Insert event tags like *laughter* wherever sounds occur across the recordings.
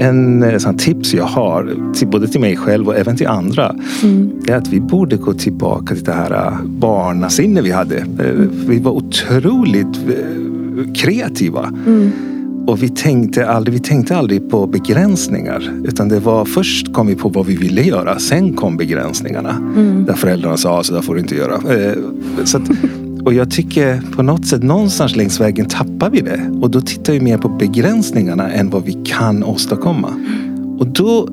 en eh, sån tips jag har, till, både till mig själv och även till andra, mm. är att vi borde gå tillbaka till det här eh, barnasinne vi hade. Eh, vi var otroligt kreativa. Mm. Och vi tänkte, aldrig, vi tänkte aldrig på begränsningar. Utan det var först kom vi på vad vi ville göra. Sen kom begränsningarna. Mm. Där föräldrarna sa, så där får du inte göra. Så att, och jag tycker på något sätt någonstans längs vägen tappar vi det. Och då tittar vi mer på begränsningarna än vad vi kan åstadkomma. Och då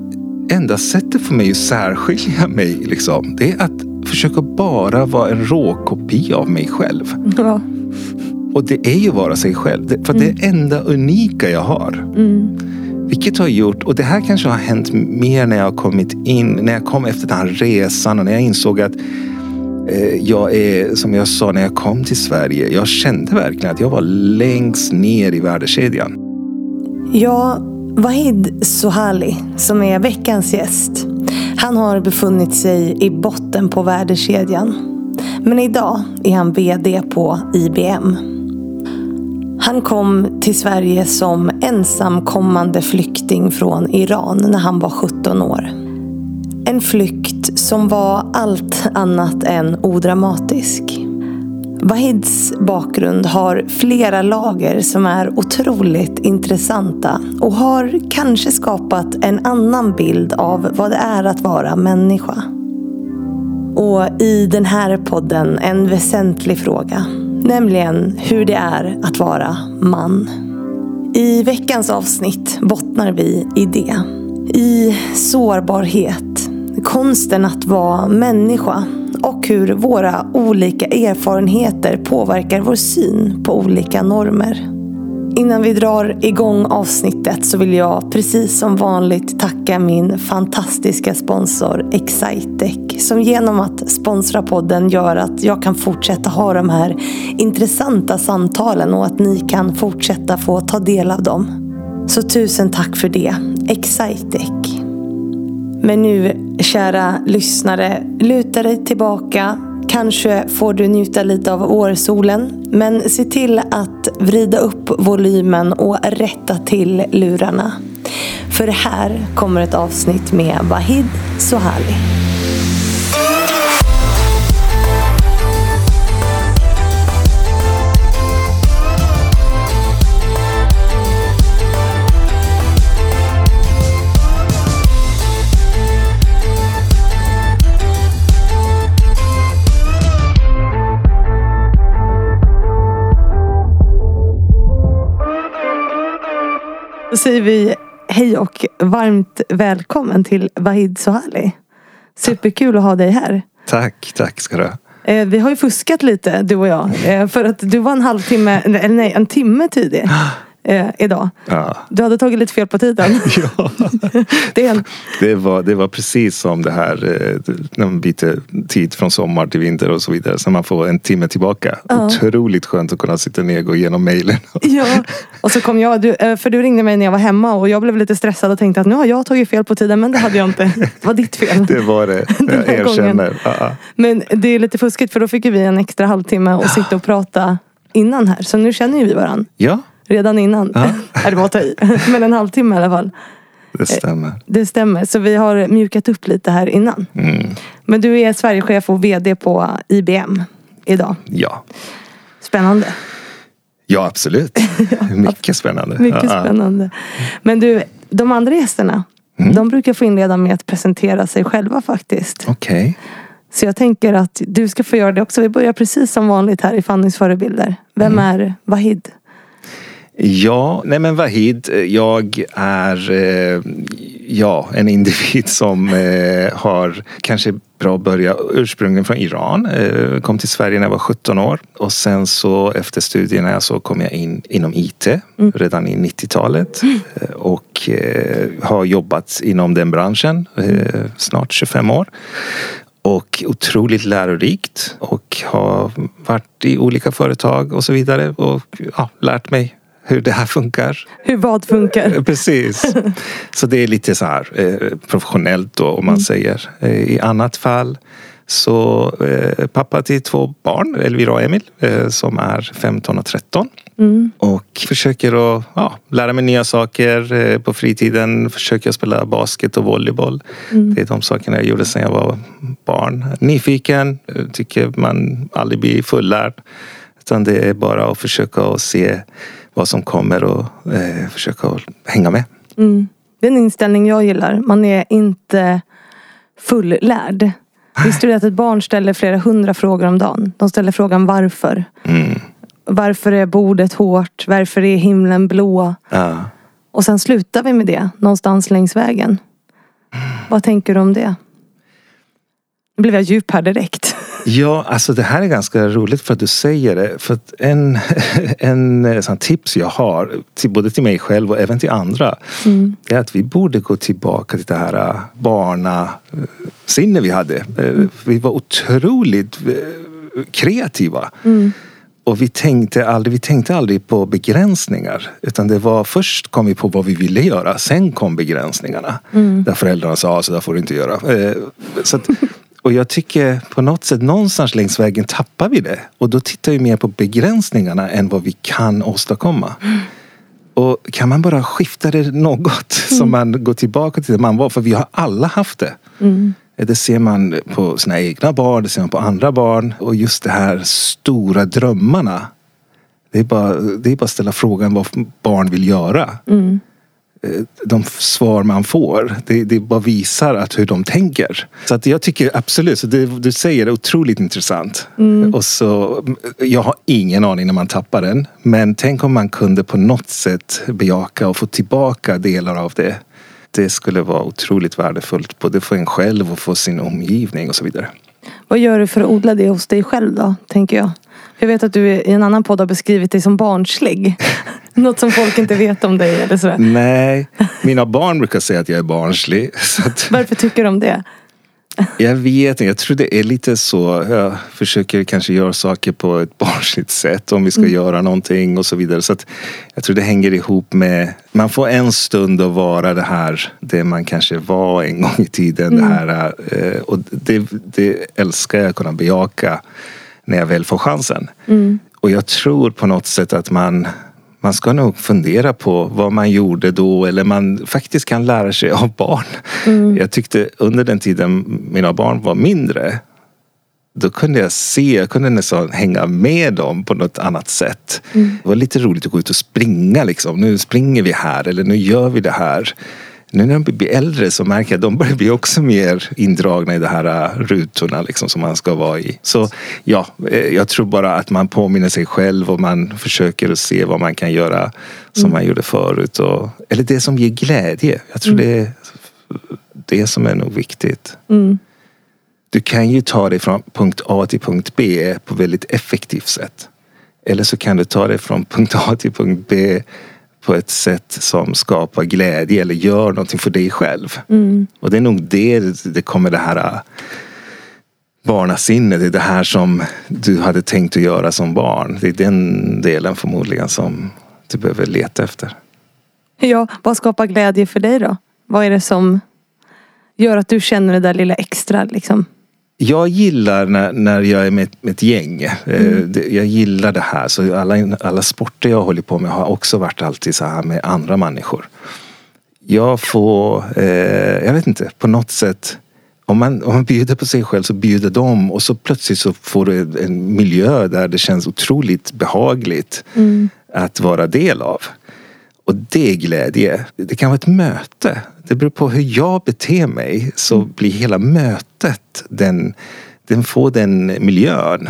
enda sättet för mig att särskilja mig liksom, det är att försöka bara vara en råkopia av mig själv. Ja. Och det är ju vara sig själv. För mm. det är det enda unika jag har. Mm. Vilket har gjort, och det här kanske har hänt mer när jag har kommit in, när jag kom efter den här resan och när jag insåg att Eh, jag är, som jag sa när jag kom till Sverige, jag kände verkligen att jag var längst ner i värdekedjan. Ja, Wahid Sohali, som är veckans gäst, han har befunnit sig i botten på värdekedjan. Men idag är han VD på IBM. Han kom till Sverige som ensamkommande flykting från Iran när han var 17 år. En flykt som var allt annat än odramatisk. Wahids bakgrund har flera lager som är otroligt intressanta och har kanske skapat en annan bild av vad det är att vara människa. Och i den här podden en väsentlig fråga, nämligen hur det är att vara man. I veckans avsnitt bottnar vi i det. I sårbarhet, konsten att vara människa och hur våra olika erfarenheter påverkar vår syn på olika normer. Innan vi drar igång avsnittet så vill jag precis som vanligt tacka min fantastiska sponsor Excitec som genom att sponsra podden gör att jag kan fortsätta ha de här intressanta samtalen och att ni kan fortsätta få ta del av dem. Så tusen tack för det, Excitec. Men nu, kära lyssnare, luta dig tillbaka. Kanske får du njuta lite av vårsolen. Men se till att vrida upp volymen och rätta till lurarna. För här kommer ett avsnitt med Wahid Sohali. Då säger vi hej och varmt välkommen till Wahid Sohali. Superkul att ha dig här. Tack, tack ska du ha. Eh, vi har ju fuskat lite du och jag. Eh, för att du var en halvtimme, eller nej en timme tidig. *gasps* eh, idag. Ja. Du hade tagit lite fel på tiden. *laughs* ja. *laughs* det, en... det, var, det var precis som det här eh, när man byter tid från sommar till vinter och så vidare. Så man får en timme tillbaka. Ja. Otroligt skönt att kunna sitta ner och gå igenom mejlen. *laughs* ja, och så kom jag, du, eh, för du ringde mig när jag var hemma och jag blev lite stressad och tänkte att nu har jag tagit fel på tiden men det hade jag inte. Det var ditt fel. det var det, jag erkänner. Uh -uh. Men det är lite fuskigt för då fick vi en extra halvtimme och sitta och prata innan här. Så nu känner ju vi varandra. Ja. Redan innan. Ja. det var att ta i. *laughs* Men en halvtimme i alla fall. Det stämmer. Det stämmer. Så vi har mjukat upp lite här innan. Mm. Men du är Sverigechef och VD på IBM idag. Ja. Spännande. Ja absolut. *laughs* Mycket spännande. Mycket spännande. Men du, de andra gästerna. Mm. De brukar få inleda med att presentera sig själva faktiskt. Okej. Okay. Så jag tänker att du ska få göra det också. Vi börjar precis som vanligt här i Fannys förebilder. Vem mm. är Wahid? Ja, nej men Wahid, jag är eh, ja, en individ *laughs* som eh, har kanske bra börja ursprungligen från Iran. Eh, kom till Sverige när jag var 17 år och sen så efter studierna så kom jag in inom IT mm. redan i 90-talet mm. och har jobbat inom den branschen snart 25 år och otroligt lärorikt och har varit i olika företag och så vidare och ja, lärt mig hur det här funkar. Hur vad funkar? Eh, precis. Så det är lite så här eh, professionellt då om man mm. säger. Eh, I annat fall Så eh, pappa till två barn, Elvira och Emil, eh, som är 15 och 13. Mm. Och försöker att ja, lära mig nya saker eh, på fritiden. Försöker spela basket och volleyboll. Mm. Det är de sakerna jag gjorde sedan jag var barn. Nyfiken, tycker man aldrig blir fullärd. Utan det är bara att försöka att se vad som kommer och eh, försöka hänga med. Mm. Det är en inställning jag gillar. Man är inte fullärd. *laughs* Visste du att ett barn ställer flera hundra frågor om dagen? De ställer frågan varför. Mm. Varför är bordet hårt? Varför är himlen blå? Ja. Och sen slutar vi med det någonstans längs vägen. Vad tänker du om det? Nu blev jag djup här direkt. *laughs* Ja, alltså det här är ganska roligt för att du säger det. För att en, *laughs* en eh, sån tips jag har, till, både till mig själv och även till andra, mm. är att vi borde gå tillbaka till det här eh, barnasinne vi hade. Mm. Vi var otroligt kreativa. Mm. Och vi tänkte, aldrig, vi tänkte aldrig på begränsningar. Utan det var först kom vi på vad vi ville göra. Sen kom begränsningarna. Mm. Där föräldrarna sa, så där får du inte göra. Så att, och jag tycker på något sätt någonstans längs vägen tappar vi det. Och då tittar vi mer på begränsningarna än vad vi kan åstadkomma. Mm. Och kan man bara skifta det något *laughs* mm. så man går tillbaka till det man var. För vi har alla haft det. Mm. Det ser man på sina egna barn, det ser man på andra barn. Och just det här stora drömmarna. Det är bara, det är bara att ställa frågan vad barn vill göra. Mm. Eh, de svar man får. Det, det bara visar att hur de tänker. Så att jag tycker absolut, så det du säger är otroligt intressant. Mm. Och så, jag har ingen aning när man tappar den. Men tänk om man kunde på något sätt bejaka och få tillbaka delar av det. Det skulle vara otroligt värdefullt både för en själv och för sin omgivning och så vidare. Vad gör du för att odla det hos dig själv då, tänker jag? Jag vet att du i en annan podd har beskrivit dig som barnslig. *laughs* Något som folk inte vet om dig eller sådär. Nej, mina barn brukar säga att jag är barnslig. *laughs* Att... Varför tycker de det? Jag vet inte, jag tror det är lite så. Jag försöker kanske göra saker på ett barnsligt sätt om vi ska mm. göra någonting och så vidare. Så att jag tror det hänger ihop med, man får en stund att vara det här, det man kanske var en gång i tiden. Mm. Det här, eh, och det, det älskar jag att kunna bejaka när jag väl får chansen. Mm. Och jag tror på något sätt att man man ska nog fundera på vad man gjorde då eller man faktiskt kan lära sig av barn. Mm. Jag tyckte under den tiden mina barn var mindre då kunde jag se, jag kunde nästan hänga med dem på något annat sätt. Mm. Det var lite roligt att gå ut och springa liksom. Nu springer vi här eller nu gör vi det här. Nu när de blir äldre så märker jag att de börjar bli också mer indragna i de här äh, rutorna liksom, som man ska vara i. Så ja, eh, jag tror bara att man påminner sig själv och man försöker att se vad man kan göra som mm. man gjorde förut. Och, eller det som ger glädje. Jag tror mm. det är det som är nog viktigt. Mm. Du kan ju ta dig från punkt A till punkt B på väldigt effektivt sätt. Eller så kan du ta dig från punkt A till punkt B på ett sätt som skapar glädje eller gör någonting för dig själv. Mm. Och det är nog det det kommer det här äh, barnasinnet, det är det här som du hade tänkt att göra som barn. Det är den delen förmodligen som du behöver leta efter. Ja, vad skapar glädje för dig då? Vad är det som gör att du känner det där lilla extra liksom? Jag gillar när, när jag är med, med ett gäng. Eh, mm. Jag gillar det här. Så alla, alla sporter jag håller på med har också varit alltid så här med andra människor. Jag får, eh, jag vet inte, på något sätt om man, om man bjuder på sig själv så bjuder de och så plötsligt så får du en miljö där det känns otroligt behagligt mm. att vara del av. Och det är glädje. Det kan vara ett möte. Det beror på hur jag beter mig så mm. blir hela mötet den, den får den miljön.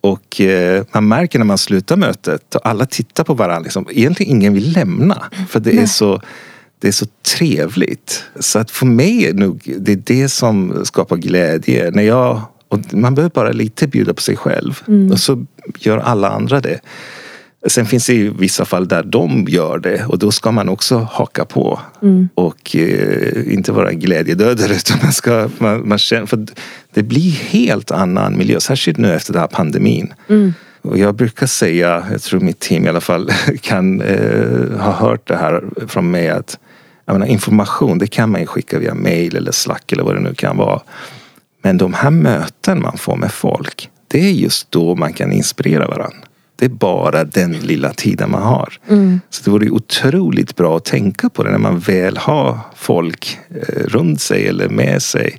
Och eh, man märker när man slutar mötet och alla tittar på varandra. Liksom, egentligen ingen vill lämna. För det är så det är så trevligt. Så att för mig är nog det är det som skapar glädje. När jag, och man behöver bara lite bjuda på sig själv. Mm. Och så gör alla andra det. Sen finns det ju vissa fall där de gör det och då ska man också haka på. Mm. Och eh, inte vara glädjedödare *laughs* utan man ska, man, man känner, för det blir helt annan miljö. Särskilt nu efter den här pandemin. Mm. Och jag brukar säga, jag tror mitt team i alla fall *laughs* kan eh, ha hört det här från mig att menar, information det kan man ju skicka via mail eller slack eller vad det nu kan vara. Men de här möten man får med folk, det är just då man kan inspirera varandra. Det är bara den lilla tiden man har. Mm. Så det vore otroligt bra att tänka på det när man väl har folk eh, runt sig eller med sig.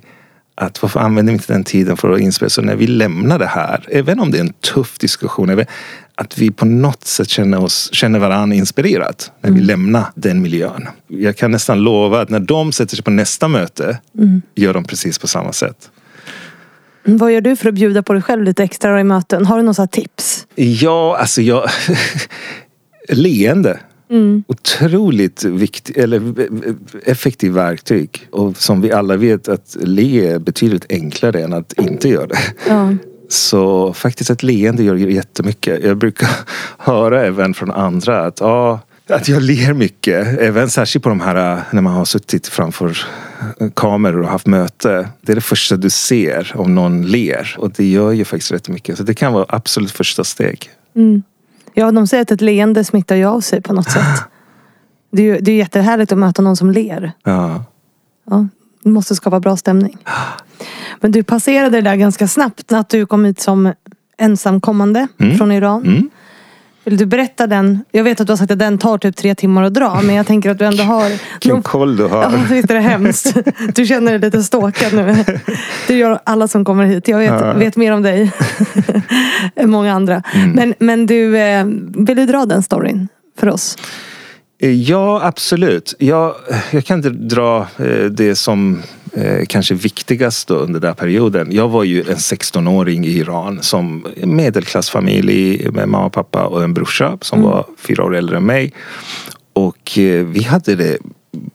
Att varför använder vi inte den tiden för att inspirera? Så när vi lämnar det här, även om det är en tuff diskussion, att vi på något sätt känner, oss, känner varandra inspirerat när vi mm. lämnar den miljön. Jag kan nästan lova att när de sätter sig på nästa möte mm. gör de precis på samma sätt. Vad gör du för att bjuda på dig själv lite extra i möten? Har du några tips? Ja, alltså jag... *laughs* Leende. Mm. Otroligt viktig, eller effektiv verktyg. Och som vi alla vet att le är betydligt enklare än att inte göra det. Ja. Så faktiskt ett leende gör jättemycket. Jag brukar *laughs* höra även från andra att ja, att jag ler mycket. Även särskilt på de här när man har suttit framför kameror och haft möte. Det är det första du ser om någon ler. Och det gör ju faktiskt rätt mycket. Så det kan vara absolut första steg. Mm. Ja, de säger att ett leende smittar ju av sig på något sätt. Det är ju det är jättehärligt att möta någon som ler. Ja. ja. Det måste skapa bra stämning. Men du passerade det där ganska snabbt. Att du kom hit som ensamkommande mm. från Iran. Mm. Vill du berätta den? Jag vet att du har sagt att den tar typ tre timmar att dra. Men jag tänker att du ändå har... Vilken koll du har. Ja, visst är det hemskt. *laughs* Du känner dig lite ståkad nu. Det gör alla som kommer hit. Jag vet, ja. vet mer om dig *laughs* än många andra. Mm. Men, men du, eh, vill du dra den storyn för oss? Ja, absolut. Jag, jag kan inte dra eh, det som eh, kanske viktigast under den här perioden. Jag var ju en 16-åring i Iran som medelklassfamilj med mamma och pappa och en brorsa som mm. var fyra år äldre än mig. Och eh, vi hade det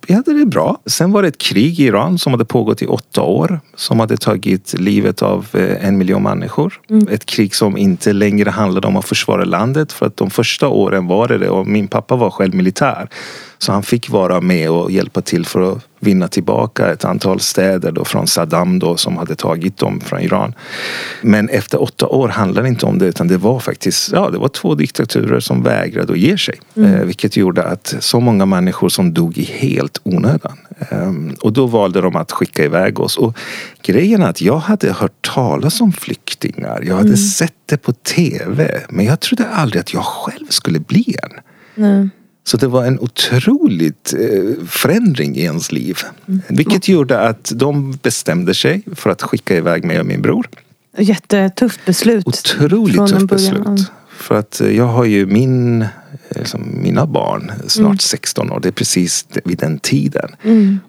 vi hade det bra. Sen var det ett krig i Iran som hade pågått i åtta år. Som hade tagit livet av eh, en miljon människor. Mm. Ett krig som inte längre handlade om att försvara landet. För att de första åren var det det. Och min pappa var själv militär. Så han fick vara med och hjälpa till för att vinna tillbaka ett antal städer då från Saddam då som hade tagit dem från Iran. Men efter åtta år handlade det inte om det utan det var faktiskt ja, det var två diktaturer som vägrade att ge sig. Mm. Eh, vilket gjorde att så många människor som dog i helt onödan. Um, och då valde de att skicka iväg oss. Och grejen är att jag hade hört talas om flyktingar. Jag hade mm. sett det på tv. Men jag trodde aldrig att jag själv skulle bli en. Mm. Så det var en otroligt eh, förändring i ens liv. Mm. Vilket gjorde att de bestämde sig för att skicka iväg mig och min bror. Jättetufft beslut. Otroligt tufft beslut. För att eh, jag har ju min, liksom mina barn snart mm. 16 år. Det är precis vid den tiden. Mm.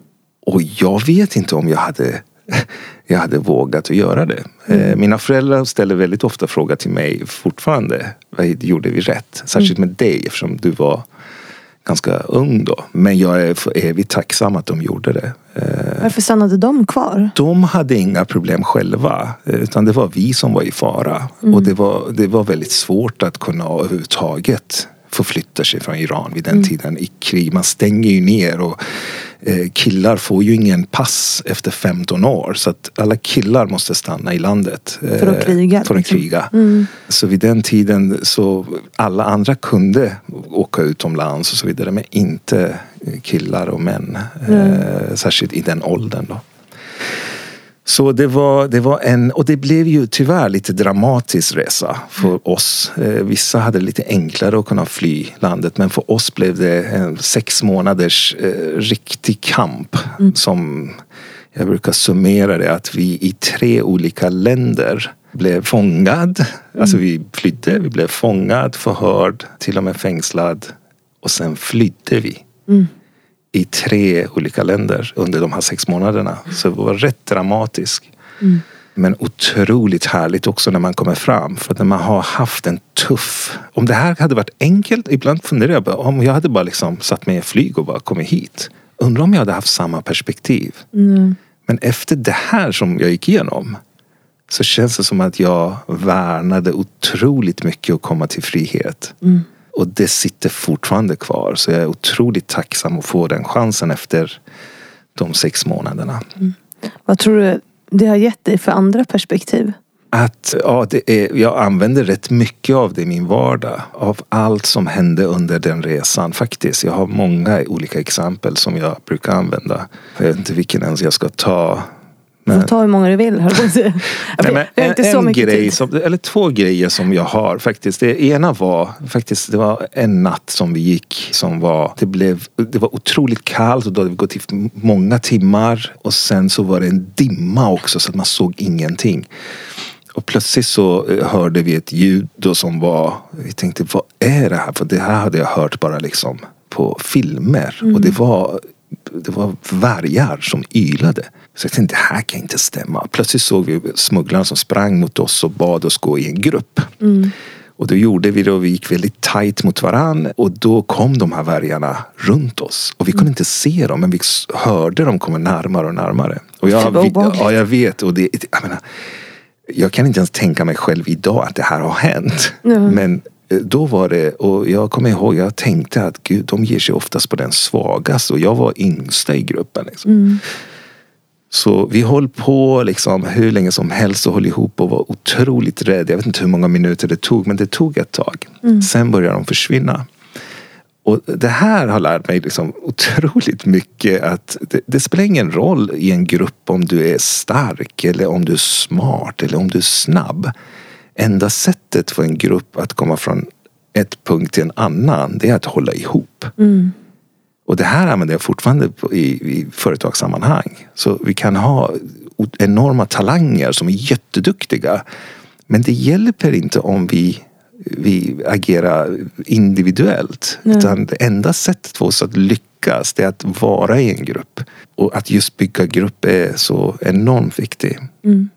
Och jag vet inte om jag hade *laughs* jag hade vågat att göra det. Mm. Mina föräldrar ställer väldigt ofta frågor till mig fortfarande. Vad gjorde vi rätt? Särskilt mm. med dig eftersom du var ganska ung då. Men jag är evigt tacksam att de gjorde det. Eh, Varför stannade de kvar? De hade inga problem själva. Utan det var vi som var i fara. Mm. Och det var, det var väldigt svårt att kunna överhuvudtaget förflytta sig från Iran vid den mm. tiden i krig. Man stänger ju ner och Eh, killar får ju ingen pass efter 15 år så att alla killar måste stanna i landet. För att kriga? För att liksom. kriga. Mm. Så vid den tiden så alla andra kunde åka utomlands och så vidare men inte killar och män. Mm. Särskilt i den åldern då. Så det var, det var en, och det blev ju tyvärr lite dramatisk resa för mm. oss. Eh, vissa hade lite enklare att kunna fly landet men för oss blev det en sex månaders eh, riktig kamp mm. som jag brukar summera det att vi i tre olika länder blev fångad. Mm. Alltså vi flydde, vi blev fångad, förhörd, till och med fängslad och sen flydde vi. Mm i tre olika länder under de här sex månaderna. Så det var rätt dramatiskt. Mm. Men otroligt härligt också när man kommer fram. För när man har haft en tuff... Om det här hade varit enkelt, ibland funderar jag bara om jag hade bara liksom satt mig i flyg och bara kommit hit. Undrar om jag hade haft samma perspektiv. Mm. Men efter det här som jag gick igenom så känns det som att jag värnade otroligt mycket att komma till frihet. Mm. Och det sitter fortfarande kvar. Så jag är otroligt tacksam att få den chansen efter de sex månaderna. Mm. Vad tror du det har gett dig för andra perspektiv? Att ja, det är, jag använder rätt mycket av det i min vardag. Av allt som hände under den resan faktiskt. Jag har många olika exempel som jag brukar använda. Jag vet inte vilken ens jag ska ta. Du får ta hur många du vill. Höll på *laughs* Nej, men en, en grej som, eller två grejer som jag har faktiskt. Det ena var faktiskt det var en natt som vi gick som var det blev det var otroligt kallt och då hade vi gått i många timmar och sen så var det en dimma också så att man såg ingenting. Och plötsligt så eh, hörde vi ett ljud då som var, vi tänkte vad är det här? För det här hade jag hört bara liksom på filmer. Mm. Och det var, det var vargar som ylade. Så jag tänkte, det här kan inte stämma. Plötsligt såg vi smugglarna som sprang mot oss och bad oss gå i en grupp. Mm. Och då gjorde vi det och vi gick väldigt tajt mot varann. Och då kom de här vargarna runt oss. Och vi kunde inte se dem men vi hörde dem komma närmare och närmare. Och jag, vi, ja, jag vet. Och det, jag menar, jag kan inte ens tänka mig själv idag att det här har hänt. Mm. Men då var det, och jag kommer ihåg, jag tänkte att gud, de ger sig oftast på den svagaste och jag var yngsta i gruppen. Liksom. Mm. Så vi höll på liksom hur länge som helst och höll ihop och var otroligt rädda. Jag vet inte hur många minuter det tog, men det tog ett tag. Mm. Sen började de försvinna. Och det här har lärt mig liksom otroligt mycket att det, det, spelar ingen roll i en grupp om du är stark eller om du är smart eller om du är snabb. Enda sättet för en grupp att komma från ett punkt till en annan det är att hålla ihop. Mm. Och det här använder jag fortfarande i, i företagssammanhang. Så vi kan ha enorma talanger som är jätteduktiga. Men det hjälper inte om vi vi agerar individuellt. Mm. Utan det enda sättet för oss att lyckas det är att vara i en grupp. Och att just bygga grupp är så enormt viktigt. Mm.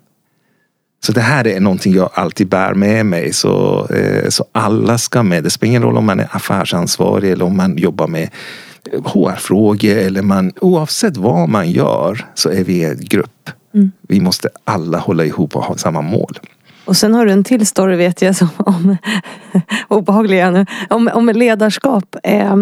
Så det här är någonting jag alltid bär med mig. Så, eh, så alla ska med. Det spelar ingen roll om man är affärsansvarig eller om man jobbar med HR-frågor eller man, oavsett vad man gör så är vi en grupp. Mm. Vi måste alla hålla ihop och ha samma mål. Och sen har du en till story vet jag som om *laughs* obehagliga nu. Om, om ledarskap. Eh,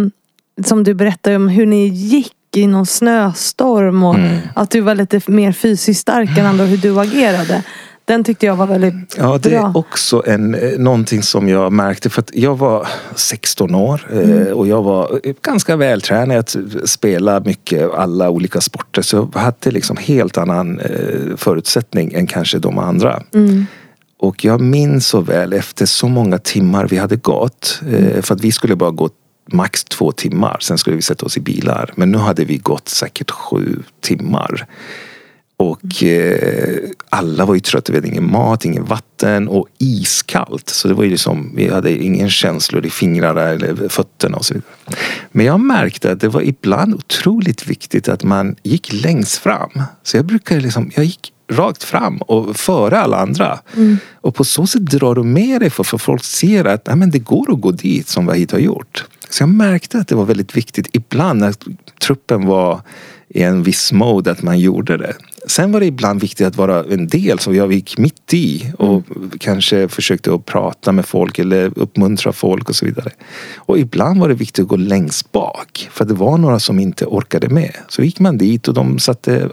som du berättade om hur ni gick i någon snöstorm och mm. att du var lite mer fysiskt stark än andra och hur du agerade. Den tyckte jag var väldigt bra. Ja, det är också en, eh, någonting som jag märkte. För att jag var 16 år eh, mm. och jag var ganska vältränad att spela mycket alla olika sporter. Så jag hade liksom helt annan eh, förutsättning än kanske de andra. Mm. Och jag minns så väl efter så många timmar vi hade gått. Eh, för att vi skulle bara gå max två timmar. Sen skulle vi sätta oss i bilar. Men nu hade vi gått säkert sju timmar. Och eh, alla var ju trötta. Vi hade ingen mat, ingen vatten och iskallt. Så det var ju liksom, vi hade ingen känslor i fingrarna eller fötterna och så vidare. Men jag märkte att det var ibland otroligt viktigt att man gick längst fram. Så jag brukade liksom, jag gick rakt fram och före alla andra. Mm. Och på så sätt drar du med dig för, för folk ser att nej, men det går att gå dit som Vahid har gjort. Så jag märkte att det var väldigt viktigt ibland när truppen var i en viss mode att man gjorde det. Sen var det ibland viktigt att vara en del som jag gick mitt i och mm. kanske försökte att prata med folk eller uppmuntra folk och så vidare. Och ibland var det viktigt att gå längst bak för det var några som inte orkade med. Så gick man dit och de satte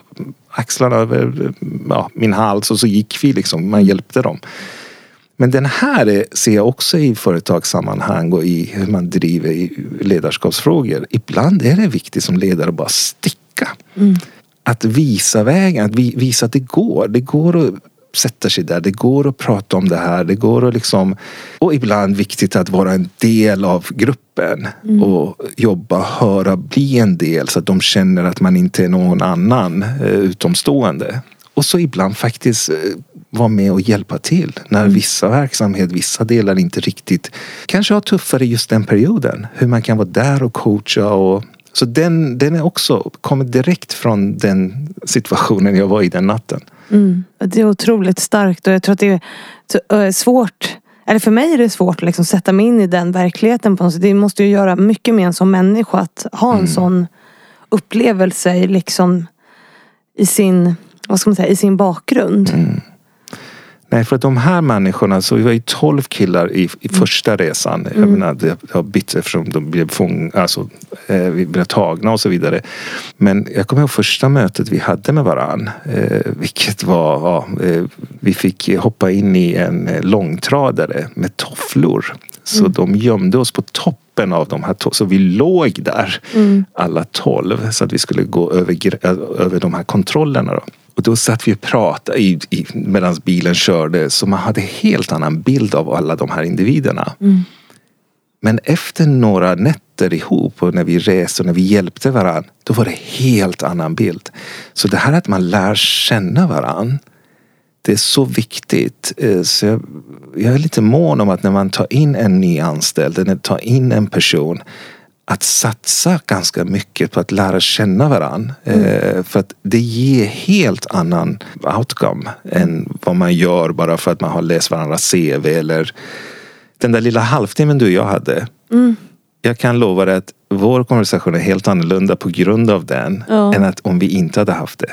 axlarna över ja, min hals och så gick vi liksom. Man hjälpte dem. Men den här ser jag också i företagssammanhang och i hur man driver ledarskapsfrågor. Ibland är det viktigt som ledare att bara sticka. Mm. Att visa vägen, att visa att det går. Det går att sätta sig där. Det går att prata om det här. Det går att liksom... Och ibland viktigt att vara en del av gruppen. Mm. Och jobba, höra, bli en del så att de känner att man inte är någon annan eh, utomstående. Och så ibland faktiskt eh, vara med och hjälpa till när mm. vissa verksamhet, vissa delar inte riktigt kanske har tuffare just den perioden. Hur man kan vara där och coacha och så den, den är också kommit direkt från den situationen jag var i den natten. Mm. Det är otroligt starkt och jag tror att det är svårt eller för mig är det svårt att liksom sätta mig in i den verkligheten på något sätt. Det måste ju göra mycket mer som människa att ha en mm. sån upplevelse liksom i sin, vad ska man säga, i sin bakgrund. Mm. Nej, för att de här människorna, så vi var ju 12 killar i, i mm. första resan. Mm. Jag menar, det har bytt eftersom de blev fång, alltså, eh, vi blev tagna och så vidare. Men jag kommer ihåg första mötet vi hade med varann. Eh, vilket var, ja, eh, vi fick hoppa in i en långtradare med tofflor. Så mm. de gömde oss på toppen av de här Så vi låg där mm. alla tolv. Så att vi skulle gå över, över de här kontrollerna. Då. Och då satt vi och pratade i, i, medan bilen körde så man hade helt annan bild av alla de här individerna. Mm. Men efter några nätter ihop och när vi reste och när vi hjälpte varandra då var det helt annan bild. Så det här att man lär känna varandra det är så viktigt. Eh, så jag, jag är lite mån om att när man tar in en ny anställd eller tar in en person att satsa ganska mycket på att lära känna varandra. Mm. För att det ger helt annan outcome än vad man gör bara för att man har läst varandras CV eller den där lilla halvtimmen du och jag hade. Mm. Jag kan lova dig att vår konversation är helt annorlunda på grund av den Ja. än att om vi inte hade haft det.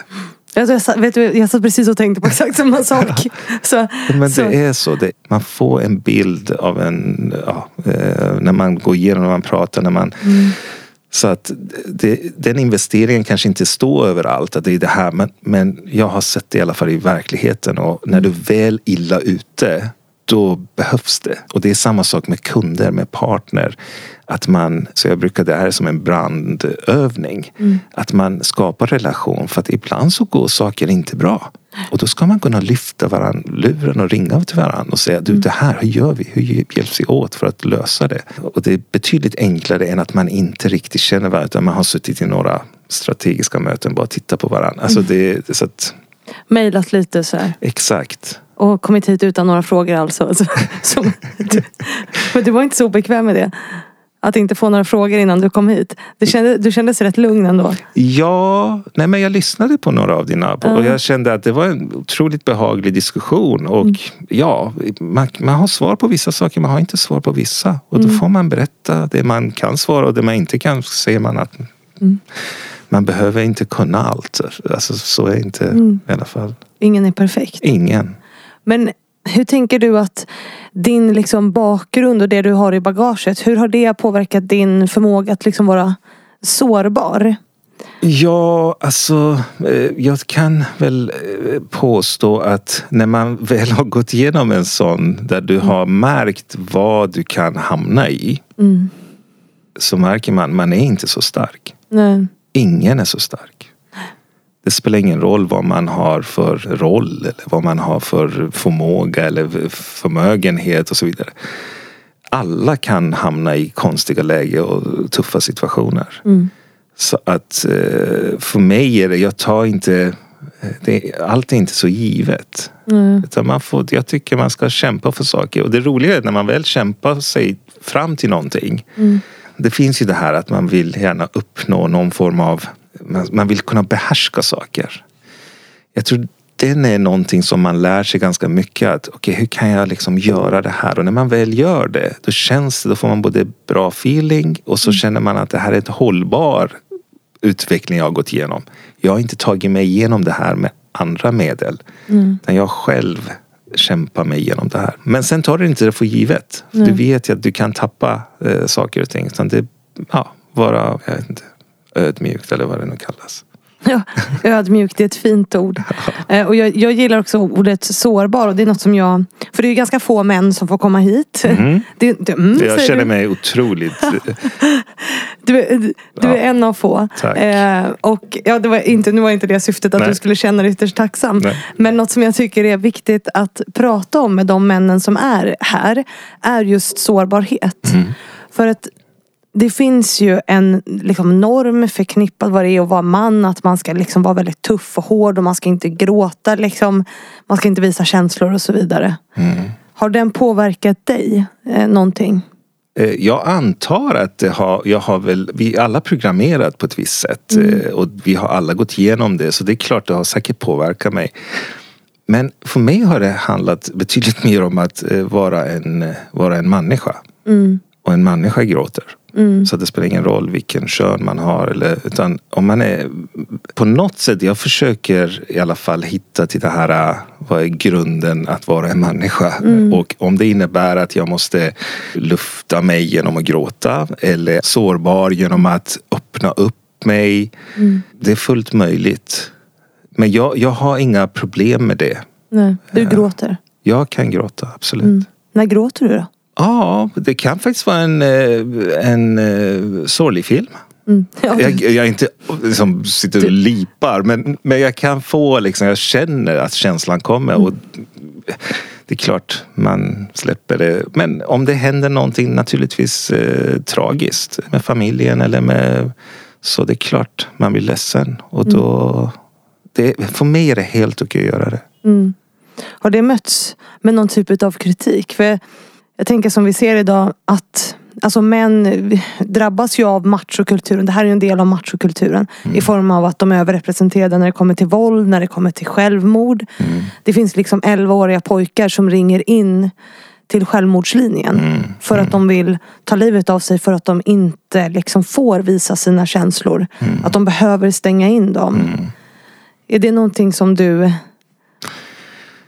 Jag, jag, vet du, jag satt precis och tänkte på exakt samma *laughs* sak. Så, Men så, det är så. Det, man får en bild av en, ja, eh, när man går igenom, när man pratar, när man Mm. Så att det, den investeringen kanske inte står överallt, att det är det här. Men, men jag har sett det i alla fall i verkligheten. Och när du är väl illa ute, då behövs det. Och det är samma sak med kunder, med partner. Att man, så jag brukar, det här är som en brandövning. Att man skapar relation. För att ibland så går saker inte bra. Och då ska man kunna lyfta varann luren och ringa till varandra och säga du det här, hur gör vi? Hur hjälps vi åt för att lösa det? Och det är betydligt enklare än att man inte riktigt känner varandra utan man har suttit i några strategiska möten bara tittat på varandra. Alltså det, det så att, mejlat lite så här. exakt. Och kommit hit utan några frågor alls. *laughs* Så, så, du, men du var inte så obekväm med det? Att inte få några frågor innan du kom hit. Du kände, du kändes rätt lugn ändå. Ja, nej men jag lyssnade på några av dina och jag kände att det var en otroligt behaglig diskussion. Och ja, man, man har svar på vissa saker, man har inte svar på vissa. Och då får man berätta det man kan svara och det man inte kan säger man att man behöver inte kunna allt. Alltså så är inte i alla fall Ingen är perfekt. ingen. Men hur tänker du att din liksom bakgrund och det du har i bagaget, hur har det påverkat din förmåga att liksom vara sårbar? Ja, alltså eh, jag kan väl eh, påstå att när man väl har gått igenom en sån där du har märkt vad du kan hamna i. Mm. Så märker man, man är inte så stark. Nej. Ingen är så stark. Det spelar ingen roll vad man har för roll eller vad man har för förmåga eller förmögenhet och så vidare. Alla kan hamna i konstiga läge och tuffa situationer. Mm. Så att eh, för mig är det, jag tar inte det, allt är inte så givet. Mm. Utan man får, jag tycker man ska kämpa för saker. Och det roliga är när man väl kämpar sig fram till någonting. Mm. Det finns ju det här att man vill gärna uppnå någon form av... Man, vill kunna behärska saker. Jag tror den är någonting som man lär sig ganska mycket. Att okej, hur kan jag liksom göra det här? Och när man väl gör det, då känns det, då får man både bra feeling och så känner man att det här är ett hållbar utveckling jag har gått igenom. Jag har inte tagit mig igenom det här med andra medel. Utan jag själv kämpar mig igenom det här. Men sen tar du inte det för givet. För Du vet ju att du kan tappa eh, saker och ting. Utan det, ja, vara, jag vet inte, ödmjukt eller vad det nu kallas. Ja, ödmjuk, det är ett fint ord. Eh, Och jag, jag gillar också ordet sårbar och det är något som jag... För det är ganska få män som får komma hit. *laughs* Det, det, mm, Jag känner du. mig otroligt... *laughs* Du, är- du Ja. är en av få. Eh, och ja, det var inte, nu var inte det syftet att Nej. du skulle känna dig ytterst tacksam. Nej. Men något som jag tycker är viktigt att prata om med de männen som är här är just sårbarhet. Mm. För att det finns ju en liksom, norm förknippad vad det är att vara man. Att man ska liksom vara väldigt tuff och hård och man ska inte gråta. Liksom. Man ska inte visa känslor och så vidare. Mm. Har den påverkat dig eh, någonting? Eh, Jag antar att det har, jag har väl, vi är alla programmerat på ett visst sätt. eh, Och vi har alla gått igenom det. Så det är klart det har säkert påverkat mig. Men för mig har det handlat betydligt *laughs* mer om att eh, vara en, vara en människa. Och en människa gråter. Så att det spelar ingen roll vilken kön man har. Eller, utan om man är på något sätt, jag försöker i alla fall hitta till det här, äh, vad är grunden att vara en människa? Och om det innebär att jag måste lufta mig genom att gråta eller sårbar genom att öppna upp mig. Det är fullt möjligt. Men jag, jag har inga problem med det. Nej, du gråter. Jag kan gråta, absolut. När gråter du då? Ja, det kan faktiskt vara en, eh, en eh, sorglig film. Mm. *laughs* Ja. Jag, jag inte liksom sitter och lipar men, men jag kan få liksom, jag känner att känslan kommer. Mm. Och det är klart man släpper det. Men om det händer någonting naturligtvis eh, tragiskt med familjen eller med så det är klart man blir ledsen. Och då, mm. det, för mig är det helt okej att göra det. Mm. Har det mötts med någon typ av kritik? För jag tänker som vi ser idag att Alltså män drabbas ju av machokulturen. Det här är en del av machokulturen. Mm. I form av att de är överrepresenterade när det kommer till våld, när det kommer till självmord. Mm. Det finns liksom 11-åriga pojkar som ringer in till självmordslinjen. Mm. För att de vill ta livet av sig för att de inte liksom får visa sina känslor. Mm. Att de behöver stänga in dem. Mm. Är det någonting som du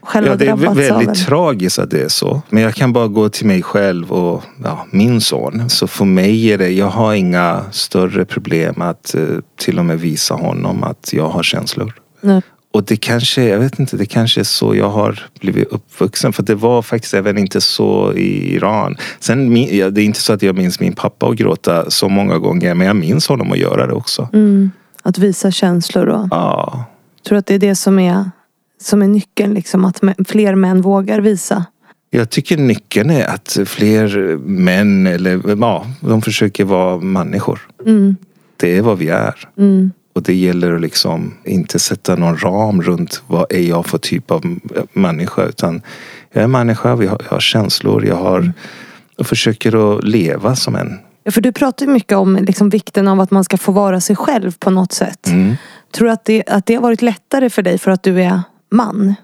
själv ja, Det är väldigt av, tragiskt att det är så. Men jag kan bara gå till mig själv och ja, min son. Så för mig är det, jag har inga större problem att uh, till och med visa honom att jag har känslor. Nej. Och det kanske, jag vet inte, det kanske är så jag har blivit uppvuxen. För det var faktiskt även inte så i Iran. Sen, det är inte så att jag minns min pappa att gråta så många gånger. Men jag minns honom att göra det också. Mm. Att visa känslor då? Ja. Tror du att det är det som är, som är nyckeln? Liksom, att fler män vågar visa? Jag tycker nyckeln är att fler män, eller ja, de försöker vara människor. Mm. Det är vad vi är. Mm. Och det gäller att liksom inte sätta någon ram runt vad är jag för typ av människa. Utan jag är människa, jag har, jag har känslor, jag har och försöker att leva som en. Ja, för du pratar mycket om liksom vikten av att man ska få vara sig själv på något sätt. Mm. Tror du att det, att det har varit lättare för dig för att du är man?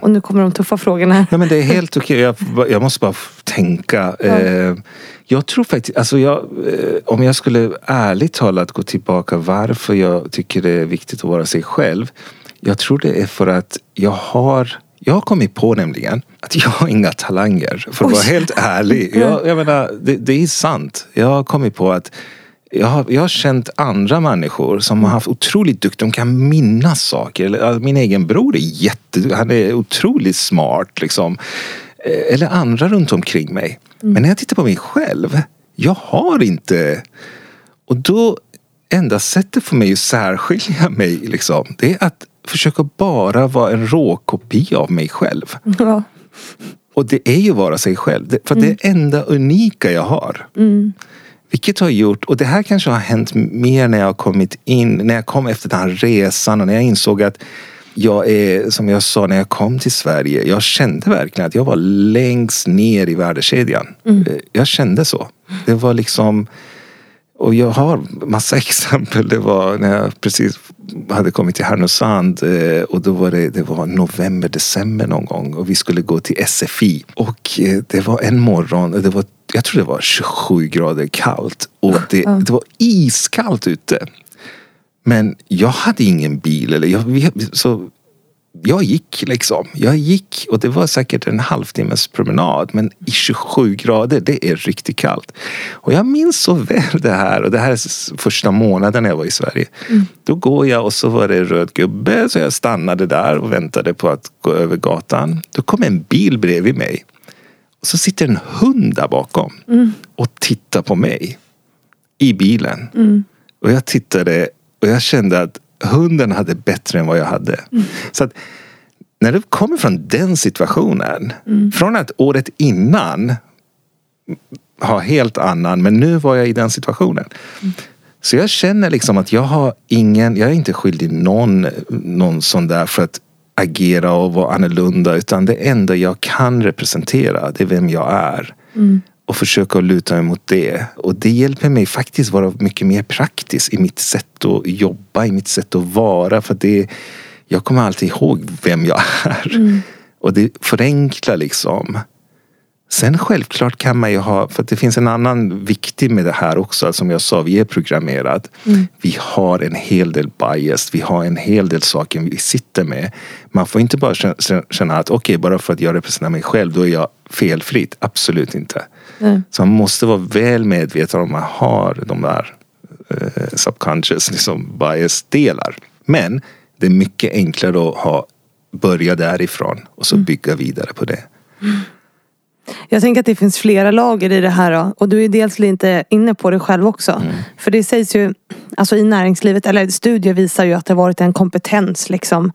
Och nu kommer de tuffa frågorna. Ja, men det är helt okej. Jag, jag, måste bara tänka. Ja. Eh, jag tror faktiskt, alltså jag, eh, om jag skulle ärligt talat gå tillbaka varför jag tycker det är viktigt att vara sig själv. Jag tror det är för att jag har jag har kommit på nämligen att jag har inga talanger. För att Oj. vara helt ärlig. *laughs* Jag, jag menar, det, det, är sant. Jag har kommit på att jag har, jag har känt andra människor som har haft otroligt duktiga, de kan minnas saker. Min egen bror är jätte, han är otroligt smart liksom. Eh, eller andra runt omkring mig. Mm. Men när jag tittar på mig själv, jag har inte... Och då, enda sättet för mig att särskilja mig, liksom, det är att försöka bara vara en råkopia av mig själv. Ja. Och det är ju vara sig själv. För mm. det är det enda unika jag har. Mm. Vilket har gjort, och det här kanske har hänt mer när jag har kommit in, när jag kom efter den här resan och när jag insåg att jag är, som jag sa när jag kom till Sverige, jag kände verkligen att jag var längst ner i värdekedjan. Mm. Eh, jag kände så. Det var liksom och jag har massa *laughs* exempel. Det var när jag precis hade kommit till Härnösand och då var det, det var november, december någon gång och vi skulle gå till SFI. Och eh, det var en morgon, det var, jag tror det var 27 grader kallt och det, det var iskallt ute. Men jag hade ingen bil. Eller jag, så jag gick liksom. Jag gick och det var säkert en halvtimmes promenad. Men i 27 grader, det är riktigt kallt. Och jag minns så väl det här. Och det här är första månaden jag var i Sverige. Mm. Då går jag och så var det röd gubbe. Så jag stannade där och väntade på att gå över gatan. Då kom en bil bredvid mig. Så sitter en hund där bakom. Mm. Och tittar på mig. I bilen. Mm. Och jag tittade och jag kände att hunden hade bättre än vad jag hade. Mm. Så att när du kommer från den situationen, mm. från att året innan ha helt annan, men nu var jag i den situationen. Mm. Så jag känner liksom att jag har ingen, jag är inte skyldig någon, någon sån där för att agera och vara annorlunda. Utan det enda jag kan representera, det är vem jag är. Mm och försöka luta mig mot det. Och det hjälper mig faktiskt vara mycket mer praktisk i mitt sätt att jobba, i mitt sätt att vara. För det, jag kommer alltid ihåg vem jag är. Mm. Och det förenklar liksom. Sen självklart kan man ju ha, för det finns en annan viktig med det här också. Som jag sa, vi är programmerad. Mm. Vi har en hel del bias. Vi har en hel del saker vi sitter med. Man får inte bara känna att okej, okay, bara för att jag representerar mig själv, då är jag felfritt. Absolut inte. Mm. Så man måste vara väl medveten om att man har de där eh, subconscious liksom bias-delar. Men det är mycket enklare att ha, börja därifrån och så mm. bygga vidare på det. Jag tänker att det finns flera lager i det här. Då. Och du är dels lite inne på det själv också. Mm. För det sägs ju, alltså i näringslivet, eller studier visar ju att det har varit en kompetens liksom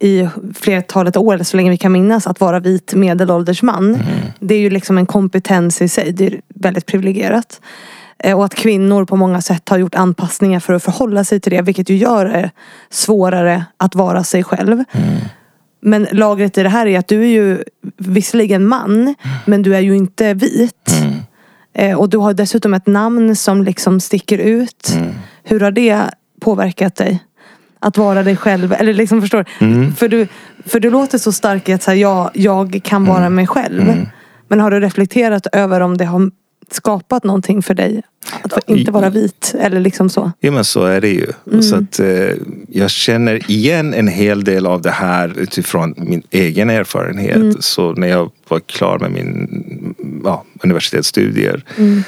i flertalet år, så länge vi kan minnas, att vara vit medelålders man. Mm. Det är ju liksom en kompetens i sig. Det är väldigt privilegierat. Eh, och att kvinnor på många sätt har gjort anpassningar för att förhålla sig till det. Vilket ju gör det svårare att vara sig själv. Mm. Men lagret i det här är att du är ju visserligen man, mm. men du är ju inte vit. Mm. Eh, och du har dessutom ett namn som liksom sticker ut. Mm. Hur har det påverkat dig? Att vara dig själv, eller liksom förstår mm. för, du, för du låter så stark i att säga ja, jag kan vara mm. mig själv. Mm. Men har du reflekterat över om det har skapat någonting för dig? Att inte vara vit eller liksom så? Ja men så är det ju. Mm. Så att, eh, jag känner igen en hel del av det här utifrån min egen erfarenhet. Mm. Så när jag var klar med min ja, universitetsstudier mm.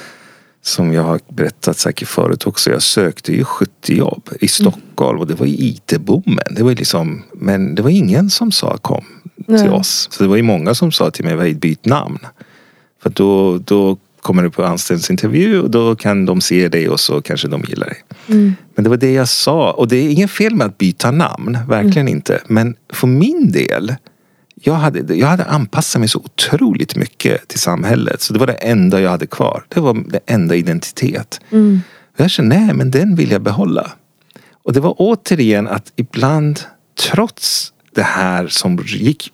Som jag har berättat säkert förut också. Jag sökte ju 70 jobb i Stockholm och det var i IT-boomen. Det var liksom, men det var ingen som sa kom till oss. Så det var ju många som sa till mig, byt namn. För då, då kommer du på anställningsintervju och då kan de se dig och så kanske de gillar dig. Mm. Men det var det jag sa och det är inget fel med att byta namn, verkligen mm. inte. Men för min del, jag hade, jag hade anpassat mig så otroligt mycket till samhället så det var det enda jag hade kvar. Det var det enda identitet. Mm. Jag kände, nej men den vill jag behålla. Och det var återigen att ibland, trots det här som gick,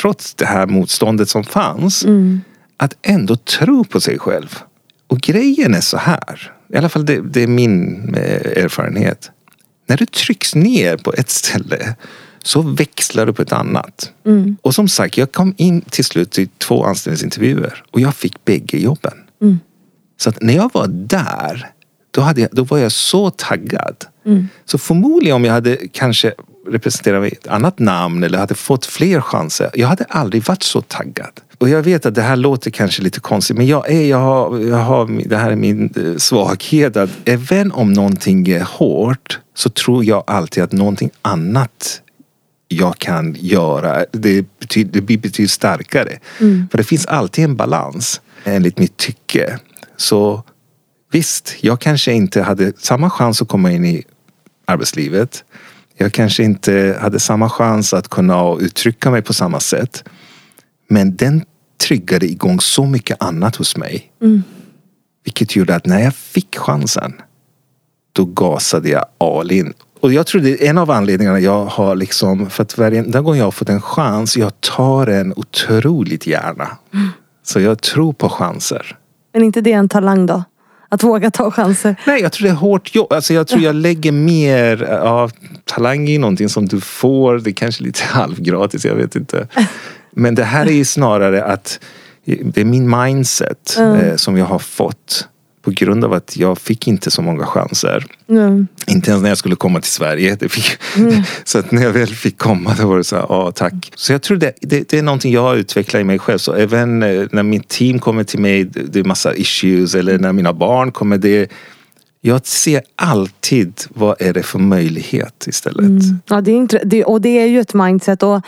trots det här motståndet som fanns mm att ändå tro på sig själv. Och grejen är så här, i alla fall det, det är min eh, erfarenhet. När du trycks ner på ett ställe så växlar du på ett annat. Mm. Och som sagt, jag kom in till slut till två anställningsintervjuer och jag fick bägge jobben. Mm. Så när jag var där, då, hade jag, då var jag så taggad. Mm. Så förmodligen om jag hade kanske representerat ett annat namn eller hade fått fler chanser. Jag hade aldrig varit så taggad. Och jag vet att det här låter kanske lite konstigt men jag, är, jag, har, jag har, det här är min eh, svaghet att även om någonting är hårt så tror jag alltid att någonting annat jag kan göra, det, betyder, det blir betydligt starkare. Mm. För det finns alltid en balans enligt mitt tycke. Så visst, jag kanske inte hade samma chans att komma in i arbetslivet. Jag kanske inte hade samma chans att kunna uttrycka mig på samma sätt. Men den triggade igång så mycket annat hos mig. Mm. Vilket gjorde att när jag fick chansen då gasade jag all in. Och jag tror det är en av anledningarna jag har liksom, för att varje gång jag har fått en chans, jag tar den otroligt gärna. Mm. Så jag tror på chanser. Men inte det en talang då? Att våga ta chanser? Nej, jag tror det är hårt jobb. Alltså jag tror jag lägger mer av talang i någonting som du får. Det är kanske lite *laughs* halvgratis, jag vet inte. Men det här är ju snarare att det är min mindset mm. som jag har fått på grund av att jag fick inte så många chanser. Mm. Inte ens när jag skulle komma till Sverige. Mm. *laughs* så att när jag väl fick komma då var det så här, ja tack. Så jag tror det, det, det, är någonting jag har utvecklat i mig själv. Så även eh, när mitt team kommer till mig, det är massa issues eller när mina barn kommer. Det, jag ser alltid vad är det för möjlighet istället. Mm. Ja, det är, det, och det är ju ett mindset. Och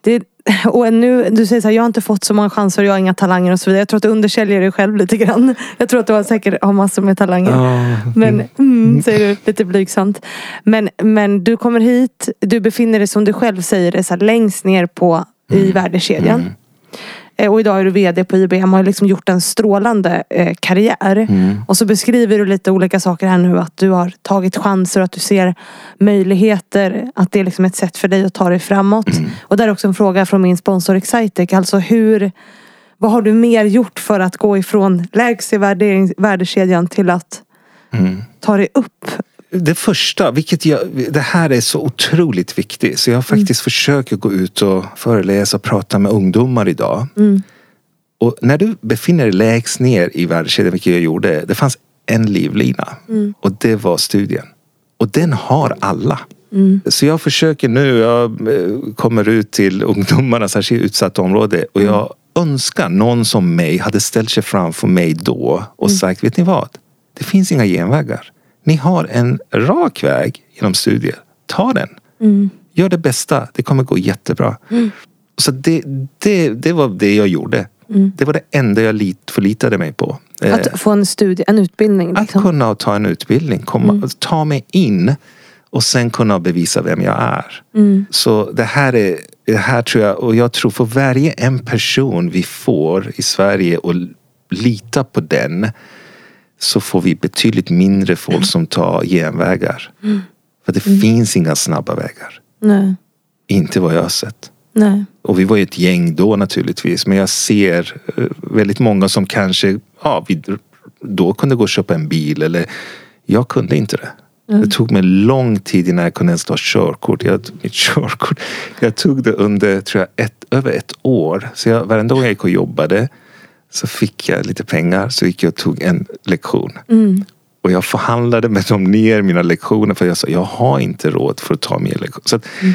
det, *laughs* och nu, du säger så här, jag har inte fått så många chanser jag har inga talanger och så vidare. Jag tror att du undersäljer dig själv lite grann. *laughs* Jag tror att du har säkert har massor med talanger. Oh. Men, mm, säger du lite blygsamt. Men, men du kommer hit, du befinner dig som du själv säger det, så här, längst ner på i mm. värdekedjan. Mm. Eh, och idag är du VD på IBM och har liksom gjort en strålande eh, karriär. Mm. Och så beskriver du lite olika saker här nu. Att du har tagit chanser och att du ser möjligheter. Att det är liksom ett sätt för dig att ta dig framåt. Mm. Och där är också en fråga från min sponsor Excitec. Alltså hur vad har du mer gjort för att gå ifrån lägst i värdekedjan till att mm. ta dig upp? Det första, vilket jag, det här är så otroligt viktigt. Så jag faktiskt mm. försöker gå ut och föreläsa och prata med ungdomar idag. Mm. Och när du befinner dig lägst ner i värdekedjan, vilket jag gjorde, det fanns en livlina. Mm. Och det var studien. Och den har alla. Mm. Så jag försöker nu, jag eh, kommer ut till ungdomarna, särskilt utsatta områden. Och jag mm. önskar någon som mig hade ställt sig framför mig då och mm. sagt, vet ni vad? Det finns inga genvägar. Ni har en rak väg genom studier. Ta den. Mm. Gör det bästa. Det kommer gå jättebra. Mm. Så det, det, det var det jag gjorde. Mm. Det var det enda jag lit, förlitade mig på. Att eh, få en studie, en utbildning? Liksom. Att kunna ta en utbildning, komma, mm. ta mig in och sen kunna bevisa vem jag är. Mm. Så det här är, det här tror jag, och jag tror för varje en person vi får i Sverige och lita på den så får vi betydligt mindre folk som tar genvägar. Mm. För det mm. finns inga snabba vägar. Nej. Inte vad jag har sett. Nej. Och vi var ju ett gäng då naturligtvis. Men jag ser eh, väldigt många som kanske ja, vi då kunde gå och köpa en bil. Eller jag kunde inte det. Mm. Det tog mig lång tid innan jag kunde ens ta körkort. Jag, mitt *laughs* körkort. Jag tog det under tror jag, ett, över ett år. Så jag, varenda gång jag gick och jobbade så fick jag lite pengar. Så gick jag och tog en lektion. Mm. Och jag förhandlade med dem ner mina lektioner för jag sa jag har inte råd för att ta mer lektioner. Så att, mm.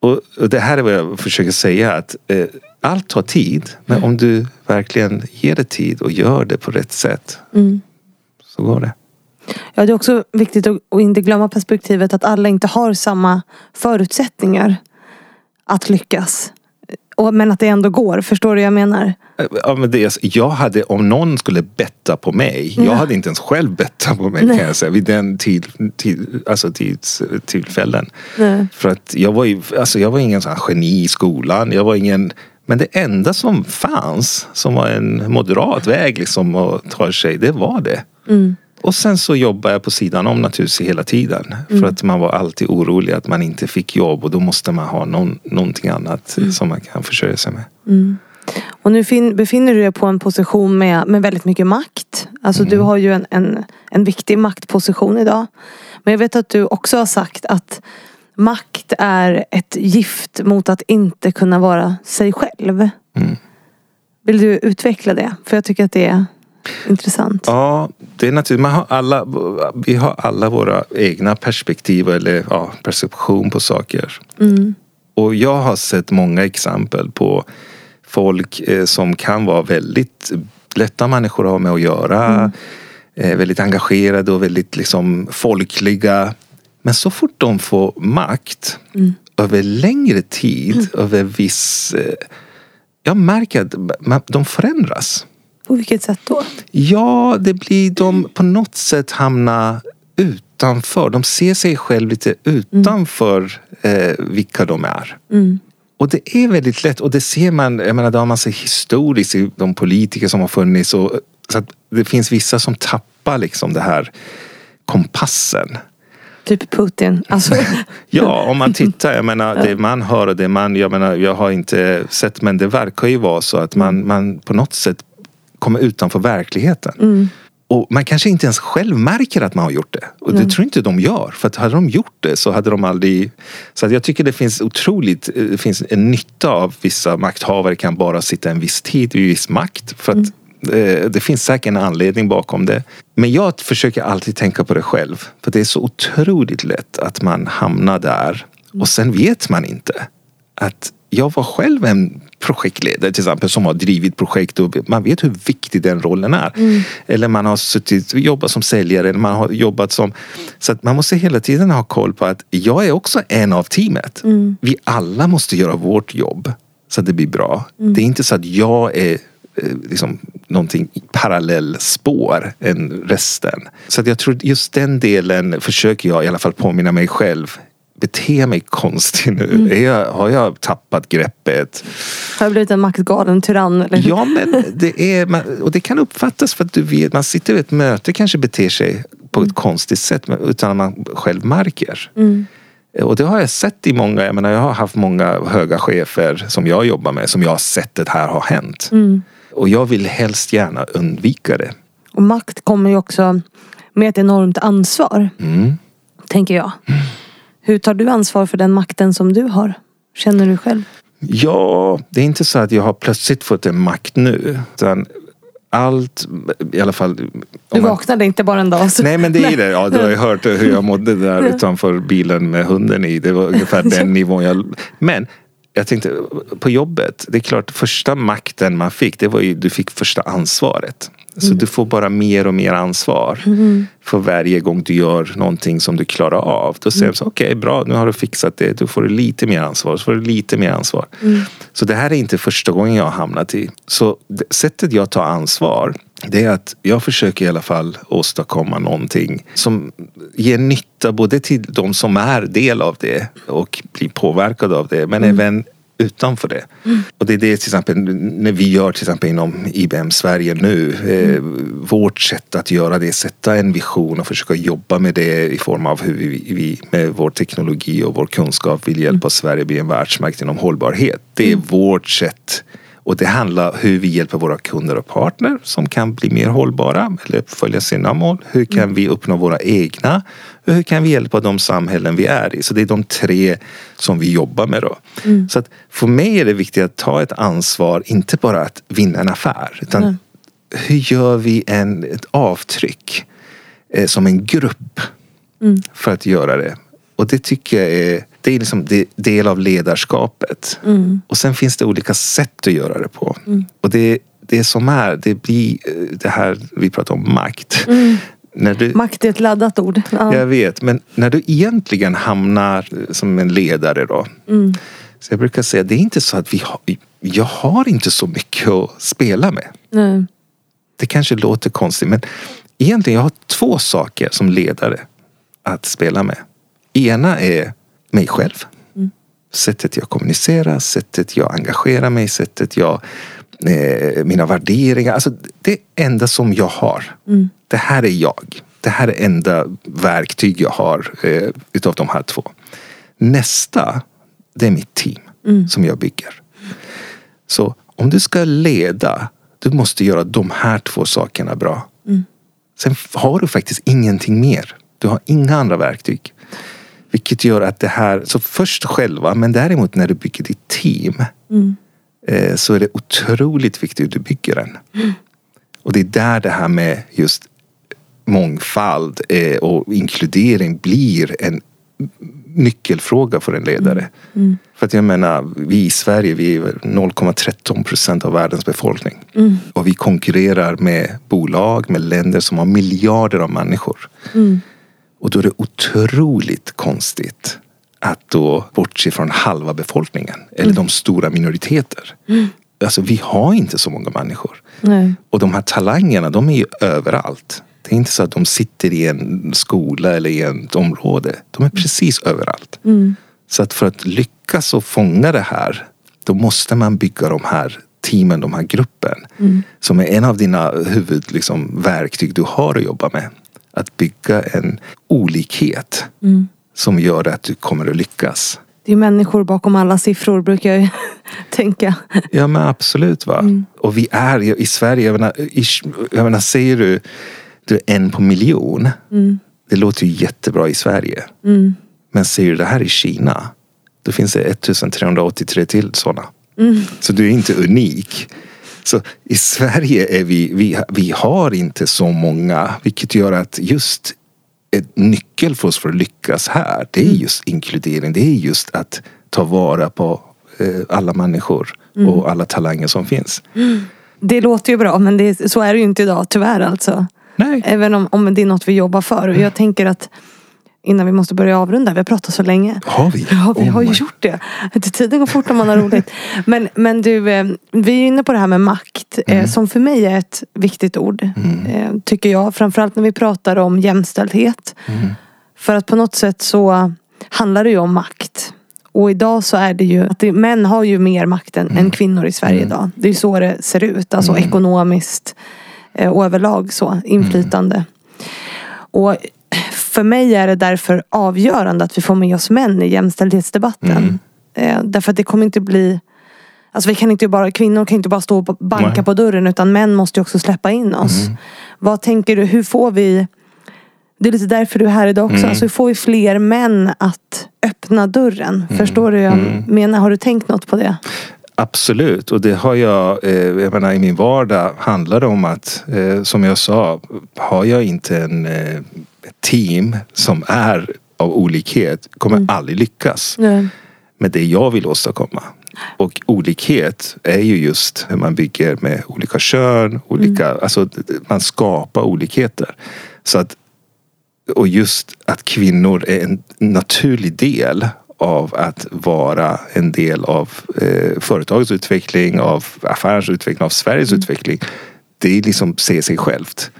och, och, det här är vad jag försöker säga att eh, allt tar tid. Men mm. om du verkligen ger det tid och gör det på rätt sätt mm. så går det. Ja, det är också viktigt att inte glömma perspektivet att alla inte har samma förutsättningar att lyckas. Men att det ändå går. Förstår du vad jag menar? Ja, men det, jag hade, om någon skulle betta på mig. Ja. Jag hade inte ens själv bettat på mig Nej. kan jag säga. Vid den tid, tid, alltså tids, tillfällen. Nej. För att jag var ju, alltså jag var ingen sån geni i skolan. Jag var ingen men det enda som fanns som var en moderat väg liksom att ta sig, det var det. Mm. Och sen så jobbade jag på sidan om naturligtvis hela tiden. Mm. För att man var alltid orolig att man inte fick jobb och då måste man ha någon, någonting annat mm. som man kan försörja sig med. Mm. Och nu fin, befinner du dig på en position med, med väldigt mycket makt. Alltså du mm. har ju en, en, en viktig maktposition idag. Men jag vet att du också har sagt att makt är ett gift mot att inte kunna vara sig själv. Mm. Vill du utveckla det? För jag tycker att det är Intressant. Ja, det är naturligt. Man har alla, vi har alla våra egna perspektiv eller ja, perception på saker. Mm. Och jag har sett många exempel på folk eh, som kan vara väldigt lätta människor att ha med att göra. Mm. Eh, väldigt engagerade och väldigt liksom folkliga. Men så fort de får makt mm. över längre tid, mm. över viss... Eh, jag märker att de förändras. På vilket sätt då? Ja, det blir de på något sätt hamnar utanför. De ser sig själv lite utanför mm. eh, vilka de är. Mm. Och det är väldigt lätt och det ser man, jag menar det har man sett historiskt i de politiker som har funnits. Och, så det finns vissa som tappar liksom det här kompassen. Typ Putin. Alltså. *laughs* ja, om man *laughs* tittar. Jag menar, det man hör och det man... Jag menar, jag har inte sett men det verkar ju vara så att man, man på något sätt kommer utanför verkligheten. Mm. Och man kanske inte ens själv märker att man har gjort det. Och det mm. tror inte de gör. För att hade de gjort det så hade de aldrig... Så att jag tycker det finns otroligt... Eh, det finns en nytta av vissa makthavare kan bara sitta en viss tid i viss makt. För att mm. eh, det finns säkert en anledning bakom det. Men jag försöker alltid tänka på det själv. För det är så otroligt lätt att man hamnar där. Och sen vet man inte att jag var själv en projektledare till exempel som har drivit projekt och man vet hur viktig den rollen är. Mm. Eller man har suttit och jobbat som säljare eller man har jobbat som... Så att man måste hela tiden ha koll på att jag är också en av teamet. Mm. Vi alla måste göra vårt jobb så att det blir bra. Mm. Det är inte så att jag är eh, liksom någonting parallellspår än resten. Så jag tror just den delen försöker jag i alla fall påminna mig själv bete mig konstigt nu? Mm. Jag, har jag tappat greppet? Har jag blivit en maktgalen tyrann? Eller? Ja, men det är, och det kan uppfattas för att du vet, man sitter vid ett möte kanske beter sig på ett mm. konstigt sätt utan att man själv märker. Mm. Och det har jag sett i många, jag menar jag har haft många höga chefer som jag jobbar med som jag har sett det här har hänt. Mm. Och jag vill helst gärna undvika det. Och makt kommer ju också med ett enormt ansvar. Mm. Tänker jag. Hur tar du ansvar för den makten som du har? Känner du själv? Ja, det är inte så att jag har plötsligt fått en makt nu. Utan allt, i alla fall. Du vaknade inte bara en dag? Så. Nej men det är det. Ja, du har ju hört hur jag mådde där utanför bilen med hunden i. Det var ungefär *laughs* den nivån jag... Men jag tänkte på jobbet. Det är klart första makten man fick det var ju du fick första ansvaret. Så du får bara mer och mer ansvar för varje gång du gör någonting som du klarar av. Då säger de så okej okay, bra, nu har du fixat det. Då får du lite mer ansvar. Så får du lite mer ansvar. Så det här är inte första gången jag har hamnat i. Så sättet jag tar ansvar det är att jag försöker i alla fall åstadkomma någonting som ger nytta både till de som är del av det och blir påverkade av det men mm. även utanför det. Mm. Och det är det till exempel när vi gör till exempel inom IBM Sverige nu. Eh, mm. vårt sätt att göra det, sätta en vision och försöka jobba med det i form av hur vi, vi med vår teknologi och vår kunskap vill hjälpa mm. Sverige bli en världsmakt inom hållbarhet. Det är mm. vårt sätt och det handlar om hur vi hjälper våra kunder och partner som kan bli mer hållbara eller följa sina mål. Hur kan mm. vi uppnå våra egna? Och hur kan vi hjälpa de samhällen vi är i? Så det är de tre som vi jobbar med då. Mm. Så att för mig är det viktigt att ta ett ansvar, inte bara att vinna en affär. Utan mm. hur gör vi en, ett avtryck eh, som en grupp mm. för att göra det? Och det tycker jag är det är liksom del av ledarskapet. Mm. Och sen finns det olika sätt att göra det på. Mm. Och det, det som är, det blir eh, det här vi pratar om makt. Mm. När du, makt är ett laddat ord. Ja. Jag vet, men när du egentligen hamnar som en ledare då. Mm. Så jag brukar säga, det är inte så att vi har, jag har inte så mycket att spela med. Nej. Det kanske låter konstigt men egentligen jag har två saker som ledare att spela med. Ena är mig själv. Mm. Sättet jag kommunicerar, sättet jag engagerar mig, sättet jag eh, mina värderingar. Alltså det enda som jag har. Mm. Det här är jag. Det här är enda verktyg jag har eh, utav de här två. Nästa, det är mitt team mm. som jag bygger. Så om du ska leda, du måste göra de här två sakerna bra. Mm. Sen har du faktiskt ingenting mer. Du har inga andra verktyg. Vilket gör att det här, så först själva men däremot när du bygger ditt team mm. eh, så är det otroligt viktigt hur du bygger den. Mm. Och det är där det här med just mångfald eh, och inkludering blir en nyckelfråga för en ledare. Mm. mm. För att jag menar, vi i Sverige, vi är 0,13 procent av världens befolkning. Mm. Och vi konkurrerar med bolag, med länder som har miljarder av människor. Mm. Och då är det otroligt konstigt att då bortse från halva befolkningen eller mm. de stora minoriteter. Mm. Alltså vi har inte så många människor. Nej. Och de här talangerna de är ju överallt. Det är inte så att de sitter i en skola eller i ett område. De är precis överallt. Mm. Så att för att lyckas och fånga det här då måste man bygga de här teamen, de här gruppen. Mm. Som är en av dina huvudverktyg liksom, du har att jobba med att bygga en olikhet mm. som gör att du kommer att lyckas. Det är människor bakom alla siffror brukar jag *laughs* tänka. Ja men absolut va. Mm. Och vi är i Sverige, jag menar, jag menar säger du, du är en på miljon. Mm. Det låter ju jättebra i Sverige. Mm. Men säger du det här i Kina. Då finns det 1383 till sådana. Mm. Så du är inte unik. Så i Sverige är vi, vi, vi har inte så många, vilket gör att just ett nyckel för oss för att lyckas här, det är mm. just inkludering. Det är just att ta vara på eh, alla människor mm. och alla talanger som finns. Det låter ju bra men det, så är det ju inte idag tyvärr alltså. Nej. Även om, om det är något vi jobbar för. Och jag tänker att innan vi måste börja avrunda. Vi har pratat så länge. Har vi? Ja, vi oh har ju gjort det. Tiden går fort om man har roligt. Men, men du, eh, vi är inne på det här med makt. Eh, mm. Som för mig är ett viktigt ord. Mm. Eh, tycker jag. Framförallt när vi pratar om jämställdhet. Mm. För att på något sätt så handlar det ju om makt. Och idag så är det ju att det, män har ju mer makt än, mm. än kvinnor i Sverige mm. idag. Det är ju så det ser ut. Alltså mm. ekonomiskt och överlag så. Inflytande. Och för mig är det därför avgörande att vi får med oss män i jämställdhetsdebatten. Mm. Eh, därför att det kommer inte bli Alltså vi kan inte bara, kvinnor kan inte bara stå och banka Nej. på dörren utan män måste också släppa in oss. Mm. Vad tänker du, hur får vi Det är lite därför du är här idag också. Mm. Alltså hur får vi fler män att öppna dörren? Mm. Förstår du hur jag mm. menar? Har du tänkt något på det? Absolut, och det har jag, eh, jag menar, i min vardag handlar det om att, eh, som jag sa, har jag inte en eh, team som är av olikhet kommer mm. aldrig lyckas Nej. med det jag vill åstadkomma. Och olikhet är ju just hur man bygger med olika kön, olika, mm. alltså man skapar olikheter. Så att, och just att kvinnor är en naturlig del av att vara en del av eh, företagets utveckling, av affärens utveckling, av Sveriges mm. utveckling. Det är liksom se sig självt.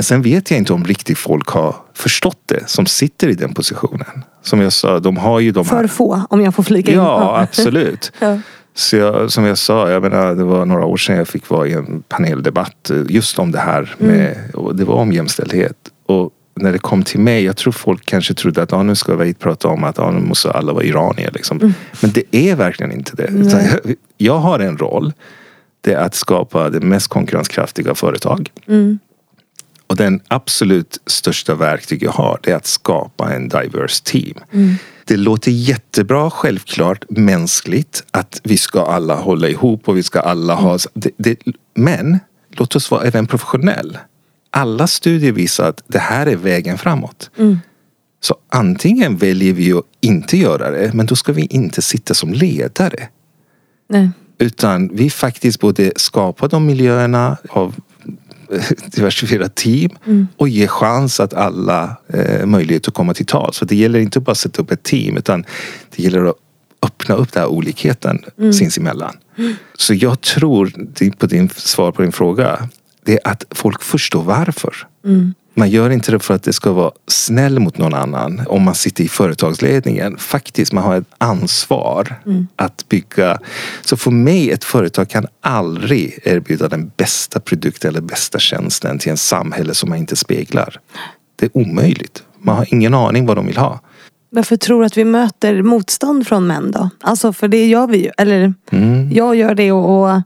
Men sen vet jag inte om riktigt folk har förstått det som sitter i den positionen. Som jag sa, de har ju de här... För få, om jag får flika in. Ja, absolut. *laughs* ja. Så jag, som jag sa, jag menar, det var några år sedan jag fick vara i en paneldebatt just om det här. Med, mm. det var om jämställdhet. Och när det kom till mig, jag tror folk kanske trodde att ah, nu ska vi prata om att ah, nu måste alla vara iranier. Liksom. Mm. Men det är verkligen inte det. Jag, jag, har en roll. Det är att skapa det mest konkurrenskraftiga företag. Mm. Och den absolut största verktyg jag har det är att skapa en diverse team. Mm. Det låter jättebra, självklart, mänskligt att vi ska alla hålla ihop och vi ska alla ha... Det, det, men låt oss vara även professionell. Alla studier visar att det här är vägen framåt. Mm. Så antingen väljer vi att inte göra det, men då ska vi inte sitta som ledare. Nej. Utan vi faktiskt borde skapa de miljöerna av *laughs* diversifiera team mm. och ge chans att alla eh, möjlighet att komma till tals. För det gäller inte bara att sätta upp ett team utan det gäller att öppna upp den här olikheten mm. sinsemellan. Mm. Så jag tror, på din svar på din fråga, det är att folk förstår varför. Mm. Man gör inte det för att det ska vara snäll mot någon annan om man sitter i företagsledningen. Faktiskt, man har ett ansvar mm. att bygga. Så för mig, ett företag kan aldrig erbjuda den bästa produkten eller bästa tjänsten till en samhälle som man inte speglar. Det är omöjligt. Man har ingen aning vad de vill ha. Varför tror du att vi möter motstånd från män då? Alltså för det gör vi ju. Eller mm. jag gör det och, och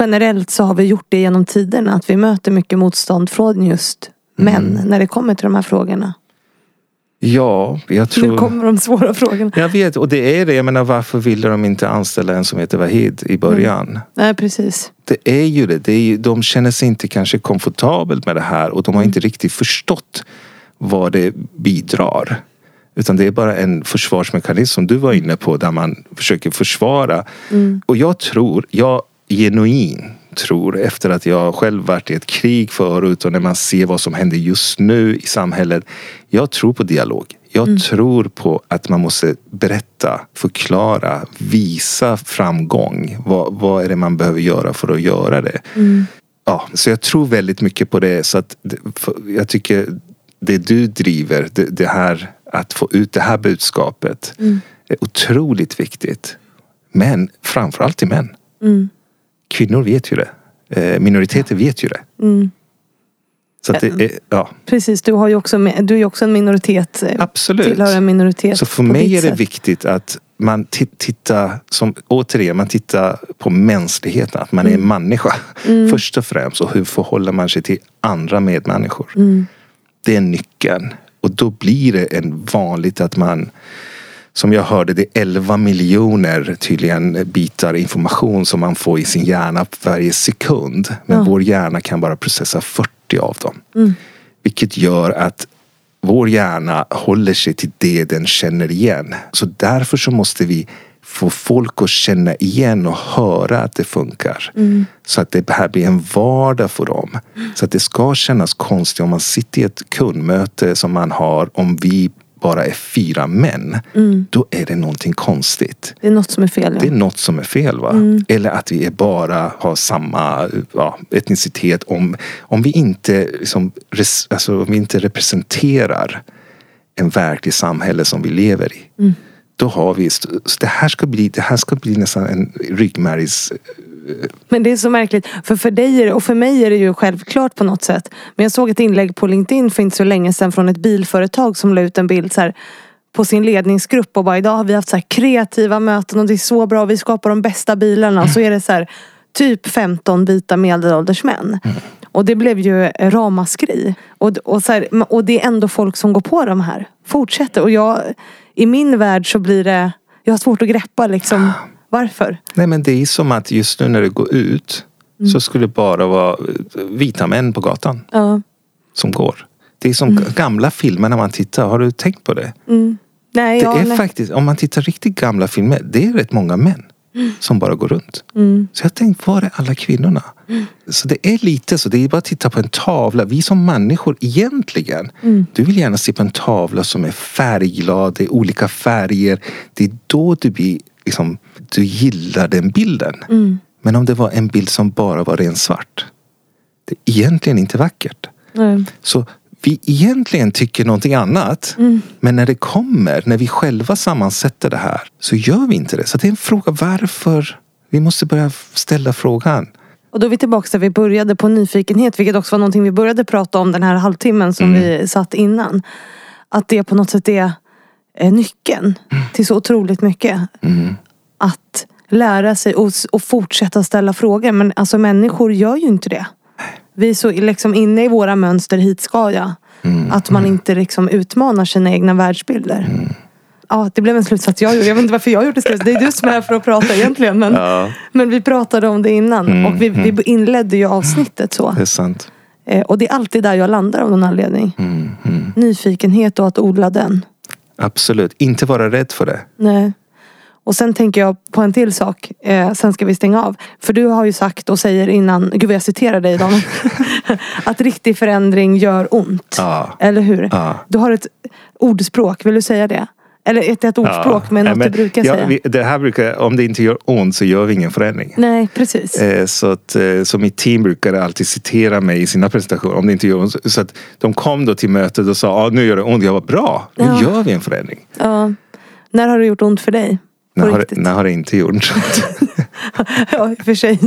generellt så har vi gjort det genom tiderna. Att vi möter mycket motstånd från just män mm. när det kommer till de här frågorna? Ja, jag tror... Nu kommer de svåra frågorna. Jag vet, och det är det. Jag menar varför ville de inte anställa en som heter Vahid i början? Mm. Nej, precis. Det är ju det. det är ju, de känner sig inte kanske komfortabelt med det här och de har inte riktigt förstått vad det bidrar. Utan det är bara en försvarsmekanism som du var inne på där man försöker försvara. Mm. Och jag tror, jag genuin tror efter att jag själv varit i ett krig förut och när man ser vad som händer just nu i samhället. Jag tror på dialog. Jag mm. tror på att man måste berätta, förklara, visa framgång. Vad, vad är det man behöver göra för att göra det? Mm. Ja, så jag tror väldigt mycket på det. Så att jag tycker det du driver, det, det här att få ut det här budskapet mm. är otroligt viktigt. Men framförallt till män. Mm kvinnor vet ju det. Eh, minoriteter vet ju det. Mm. Så det är, ja. Precis, du, har ju också, du är ju också en minoritet. Eh, Absolut. Tillhör en minoritet. Så för mig är det sätt. viktigt att man tittar, som, återigen, man tittar på mänskligheten. Att man mm. är en människa. Mm. Först och främst. Och hur förhåller man sig till andra medmänniskor. Mm. Det är nyckeln. Och då blir det en vanligt att man som jag hörde, det är 11 miljoner tydligen bitar information som man får i sin hjärna varje sekund. Men ja. vår hjärna kan bara processa 40 av dem. Mm. Vilket gör att vår hjärna håller sig till det den känner igen. Så därför så måste vi få folk att känna igen och höra att det funkar. Mm. Så att det här blir en vardag för dem. Mm. Så att det ska kännas konstigt om man sitter i ett kundmöte som man har om vi bara är fyra män, mm. då är det någonting konstigt. Det är något som är fel. Ja. Det är något som är fel. Va? Mm. Eller att vi bara har samma ja, etnicitet. Om, om, vi inte, liksom, res, alltså, om vi inte representerar en verklig samhälle som vi lever i. Mm. Då har vi, det här ska bli, det här ska bli nästan en ryggmärgs men det är så märkligt. För, för dig och för mig är det ju självklart på något sätt. Men jag såg ett inlägg på LinkedIn för inte så länge sedan från ett bilföretag som la ut en bild så här, på sin ledningsgrupp och bara idag har vi haft så kreativa möten och det är så bra. Vi skapar de bästa bilarna. Och så är det så här, typ 15 vita medelålders män. Mm. Och det blev ju ramaskri. Och, och, så här, och det är ändå folk som går på de här. Fortsätter. Och jag, i min värld så blir det, jag har svårt att greppa liksom varför? Nej men det är som att just nu när det går ut mm. så skulle det bara vara vita män på gatan. Ja. Som går. Det är som mm. gamla filmer när man tittar. Har du tänkt på det? Mm. Nej, det ja, är nej. faktiskt, om man tittar riktigt gamla filmer, det är rätt många män. som bara går runt. Så jag tänkte, var är alla kvinnorna? Så det är lite så, det är bara att titta på en tavla. Vi som människor egentligen, du vill gärna se på en tavla som är färgglad, det är olika färger. Det är då du blir, liksom, du gillar den bilden. Men om det var en bild som bara var ren svart. Det är egentligen inte vackert. Nej. Så vi egentligen tycker någonting annat. Men när det kommer, när vi själva sammansätter det här, så gör vi inte det. Så det är en fråga varför. Vi måste börja ställa frågan. Och då är vi tillbaka där vi började på nyfikenhet, vilket också var någonting vi började prata om den här halvtimmen som vi satt innan. Att det på något sätt är eh, nyckeln till så otroligt mycket. Att lära sig och, och fortsätta ställa frågor. Men alltså människor gör ju inte det. Vi är så liksom inne i våra mönster, hit ska jag. Att man inte liksom utmanar sina egna världsbilder. Ja, det blev en slutsats jag gjorde. Jag vet inte varför jag gjorde slutsats. Det är du som är här för att prata egentligen. Men, Ja. men vi pratade om det innan. Och vi, vi inledde ju avsnittet så. Det är sant. Eh, Och det är alltid där jag landar av någon anledning. Nyfikenhet och att odla den. Absolut. Inte vara rädd för det. Nej. Och sen tänker jag på en till sak. Eh, sen ska vi stänga av. För du har ju sagt och säger innan, gud vad jag citerar dig idag. *laughs* att riktig förändring gör ont. Ja. Eller hur? Ja. Du har ett ordspråk, vill du säga det? Eller ett, ett ordspråk, men Nej, något du brukar ja, säga. vi, det här brukar, om det inte gör ont så gör vi ingen förändring. Nej, precis. Eh, Så, att, eh, så mitt team brukar alltid citera mig i sina presentationer. Om det inte gör ont. Så att de kom då till mötet och sa ah, nu gör det ont. Jag var bra, nu Ja. gör vi en förändring. Ja. När har det gjort ont för dig? När har, när har det inte gjort ont? *laughs* ja, i och för sig.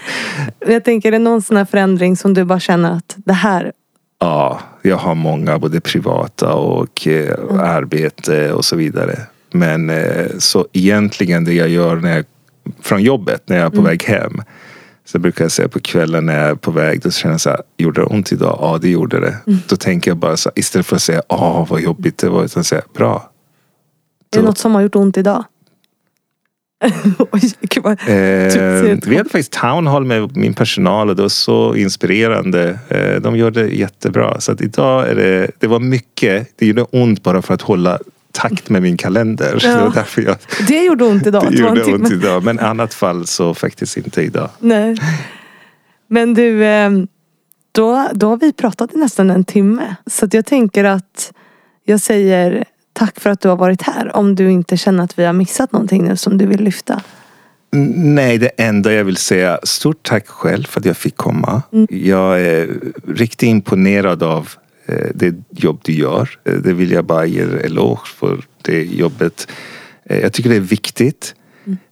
*laughs* jag tänker, är det någon sån här förändring som du bara känner att det här, Ja, jag har många, både privata och eh, arbete och så vidare. Men eh, så egentligen det jag gör när jag, från jobbet, när jag är på väg hem. Så brukar jag säga på kvällen när jag är på väg, då känner jag så här, gjorde det ont idag? Ja, det gjorde det. Då tänker jag bara så här, istället för att säga, åh vad jobbigt det var, utan säga, bra. är det något som har gjort ont idag? *laughs* Oj, gud vad... Eh, *laughs* vi hade faktiskt town hall med min personal och det var så inspirerande. Eh, de gör det jättebra. Så att idag är det, det var mycket, det gjorde ont bara för att hålla takt med min kalender. *laughs* Ja. Det var därför jag Det gjorde ont idag. det gjorde ont idag. Men i annat fall så faktiskt inte idag. Nej. Men du, eh, då, då har vi pratat i nästan en timme. Så att jag tänker att jag säger tack för att du har varit här. Om du inte känner att vi har missat någonting nu som du vill lyfta. Nej, det enda jag vill säga, stort tack själv för att jag fick komma. Jag är riktigt imponerad av eh, det jobb du gör. Eh, Det vill jag bara ge er eloge för det jobbet. Eh, Jag tycker det är viktigt.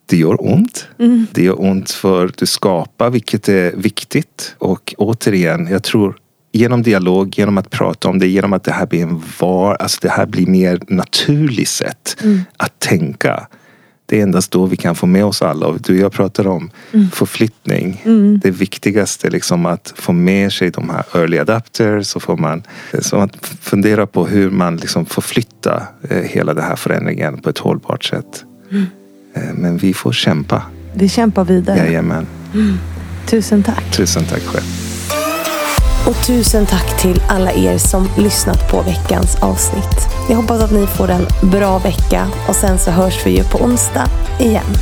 Det gör ont. Det gör ont för du skapar, vilket är viktigt. Och återigen, jag tror genom dialog, genom att prata om det, genom att det här blir en var, alltså det här blir mer naturligt sätt att tänka. Det är endast då vi kan få med oss alla. Och du och jag pratar om förflyttning. Det viktigaste är liksom att få med sig de här early adapters. Så får man så att fundera på hur man liksom förflyttar eh, hela den här förändringen på ett hållbart sätt. Eh, Men vi får kämpa. Vi kämpar vidare. Jajamän. Tusen tack. Tusen tack själv. Och tusen tack till alla er som lyssnat på veckans avsnitt. Jag hoppas att ni får en bra vecka och sen så hörs vi ju på onsdag igen.